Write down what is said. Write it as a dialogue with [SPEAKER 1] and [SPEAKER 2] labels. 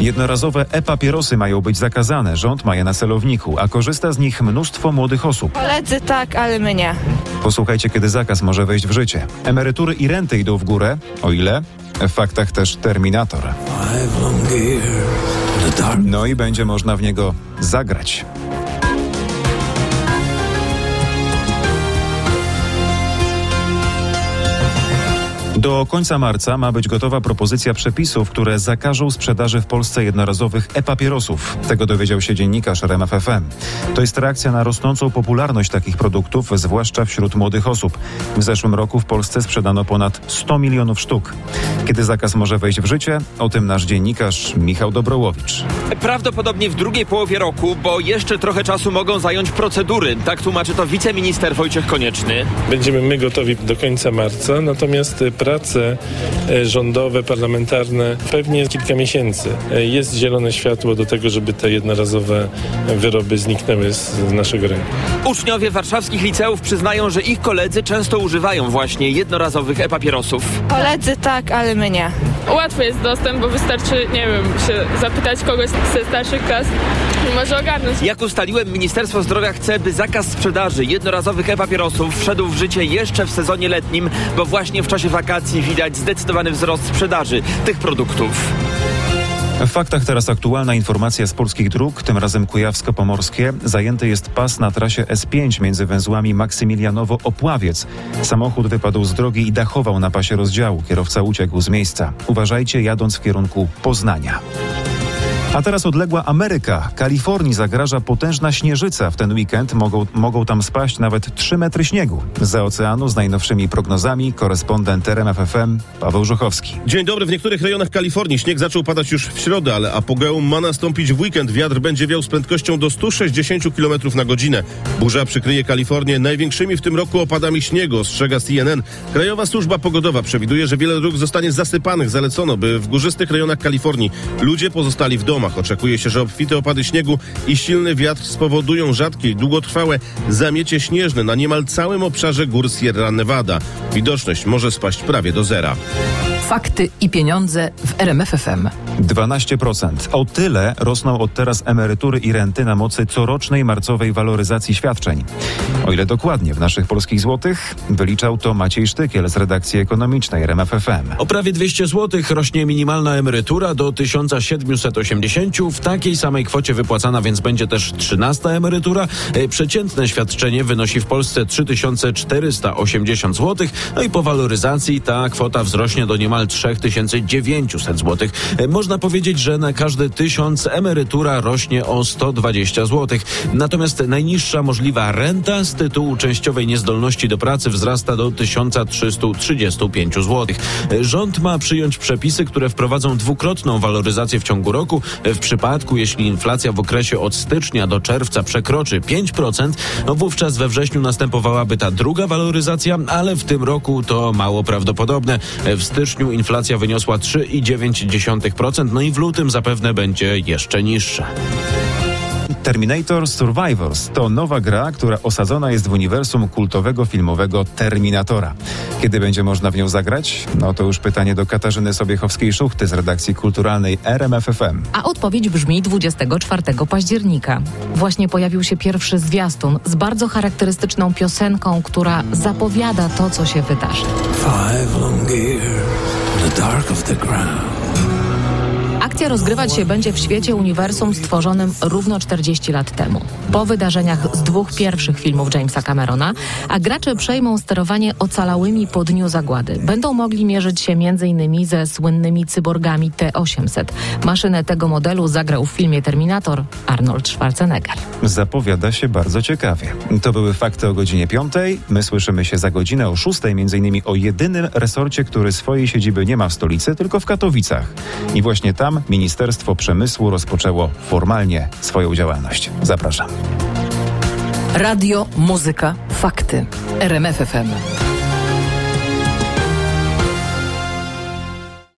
[SPEAKER 1] Jednorazowe e-papierosy mają być zakazane. Rząd ma je na celowniku, a korzysta z nich mnóstwo młodych osób.
[SPEAKER 2] Koledzy tak, ale my nie.
[SPEAKER 1] Posłuchajcie, kiedy zakaz może wejść w życie. Emerytury i renty idą w górę. O ile? W faktach też Terminator. No i będzie można w niego zagrać. Do końca marca ma być gotowa propozycja przepisów, które zakażą sprzedaży w Polsce jednorazowych e-papierosów. Tego dowiedział się dziennikarz RMFFM. To jest reakcja na rosnącą popularność takich produktów, zwłaszcza wśród młodych osób. W zeszłym roku w Polsce sprzedano ponad 100 milionów sztuk. Kiedy zakaz może wejść w życie? O tym nasz dziennikarz Michał Dobrołowicz.
[SPEAKER 3] Prawdopodobnie w drugiej połowie roku, bo jeszcze trochę czasu mogą zająć procedury. Tak tłumaczy to wiceminister Wojciech Konieczny.
[SPEAKER 4] Będziemy my gotowi do końca marca, natomiast prace e, rządowe, parlamentarne pewnie kilka miesięcy. E, Jest zielone światło do tego, żeby te jednorazowe wyroby zniknęły z naszego rynku.
[SPEAKER 3] Uczniowie warszawskich liceów przyznają, że ich koledzy często używają właśnie jednorazowych e-papierosów.
[SPEAKER 2] Koledzy tak, ale my nie.
[SPEAKER 5] Łatwy jest dostęp, bo wystarczy, nie wiem, się zapytać kogoś ze starszych klas i może ogarnąć.
[SPEAKER 3] Jak ustaliłem, Ministerstwo Zdrowia chce, by zakaz sprzedaży jednorazowych e-papierosów wszedł w życie jeszcze w sezonie letnim, bo właśnie w czasie wakacji widać zdecydowany wzrost sprzedaży tych produktów.
[SPEAKER 1] W faktach teraz aktualna informacja z polskich dróg, tym razem kujawsko-pomorskie. Zajęty jest pas na trasie S5 między węzłami Maksymilianowo-Opławiec. Samochód wypadł z drogi i dachował na pasie rozdziału. Kierowca uciekł z miejsca. Uważajcie jadąc w kierunku Poznania. A teraz odległa Ameryka. Kalifornii zagraża potężna śnieżyca. W ten weekend mogą, mogą tam spaść nawet 3 metry śniegu. Za oceanu z najnowszymi prognozami korespondent RMFFM Paweł Żuchowski.
[SPEAKER 6] Dzień dobry. W niektórych rejonach Kalifornii śnieg zaczął padać już w środę, ale apogeum ma nastąpić w weekend. Wiatr będzie wiał z prędkością do 160 km na godzinę. Burza przykryje Kalifornię największymi w tym roku opadami śniegu, ostrzega CNN. Krajowa Służba Pogodowa przewiduje, że wiele dróg zostanie zasypanych. Zalecono, by w górzystych rejonach Kalifornii ludzie pozostali w domach. Oczekuje się, że obfite opady śniegu i silny wiatr spowodują rzadkie i długotrwałe zamiecie śnieżne na niemal całym obszarze gór Sierra Nevada. Widoczność może spaść prawie do zera.
[SPEAKER 7] Fakty i pieniądze w RMFFM.
[SPEAKER 1] 12%. O tyle rosną od teraz emerytury i renty na mocy corocznej marcowej waloryzacji świadczeń. O ile dokładnie w naszych polskich złotych wyliczał to Maciej Sztykiel z redakcji ekonomicznej RMFFM.
[SPEAKER 8] O prawie 200 zł rośnie minimalna emerytura do 1780. W takiej samej kwocie wypłacana więc będzie też 13 emerytura. E, Przeciętne świadczenie wynosi w Polsce 3480 zł. No i po waloryzacji ta kwota wzrośnie do niemal 3900 zł. E, Można powiedzieć, że na każdy tysiąc emerytura rośnie o 120 zł. Natomiast najniższa możliwa renta z tytułu częściowej niezdolności do pracy wzrasta do 1335 zł. E, Rząd ma przyjąć przepisy, które wprowadzą dwukrotną waloryzację w ciągu roku. E, W przypadku, jeśli inflacja w okresie od stycznia do czerwca przekroczy 5%, no wówczas we wrześniu następowałaby ta druga waloryzacja, ale w tym roku to mało prawdopodobne. W styczniu inflacja wyniosła 3,9%, no i w lutym zapewne będzie jeszcze niższa.
[SPEAKER 1] Terminator Survivors to nowa gra, która osadzona jest w uniwersum kultowego filmowego Terminatora. Kiedy będzie można w nią zagrać? No to już pytanie do Katarzyny Sobiechowskiej-Szuchty z redakcji kulturalnej RMFFM.
[SPEAKER 9] A odpowiedź brzmi 24 października. Właśnie pojawił się pierwszy zwiastun z bardzo charakterystyczną piosenką, która zapowiada to, co się wydarzy. Rozgrywać się będzie w świecie uniwersum stworzonym równo 40 lat temu. Po wydarzeniach z dwóch pierwszych filmów Jamesa Camerona, a gracze przejmą sterowanie ocalałymi po dniu zagłady. Będą mogli mierzyć się m.in. ze słynnymi cyborgami T-800. Maszynę tego modelu zagrał w filmie Terminator Arnold Schwarzenegger.
[SPEAKER 1] Zapowiada się bardzo ciekawie. To były fakty o godzinie 5. My słyszymy się za godzinę o 6, między innymi o jedynym resorcie, który swojej siedziby nie ma w stolicy, tylko w Katowicach. I właśnie tam Ministerstwo Przemysłu rozpoczęło formalnie swoją działalność. Zapraszam.
[SPEAKER 7] Radio, muzyka, fakty. RMFFM.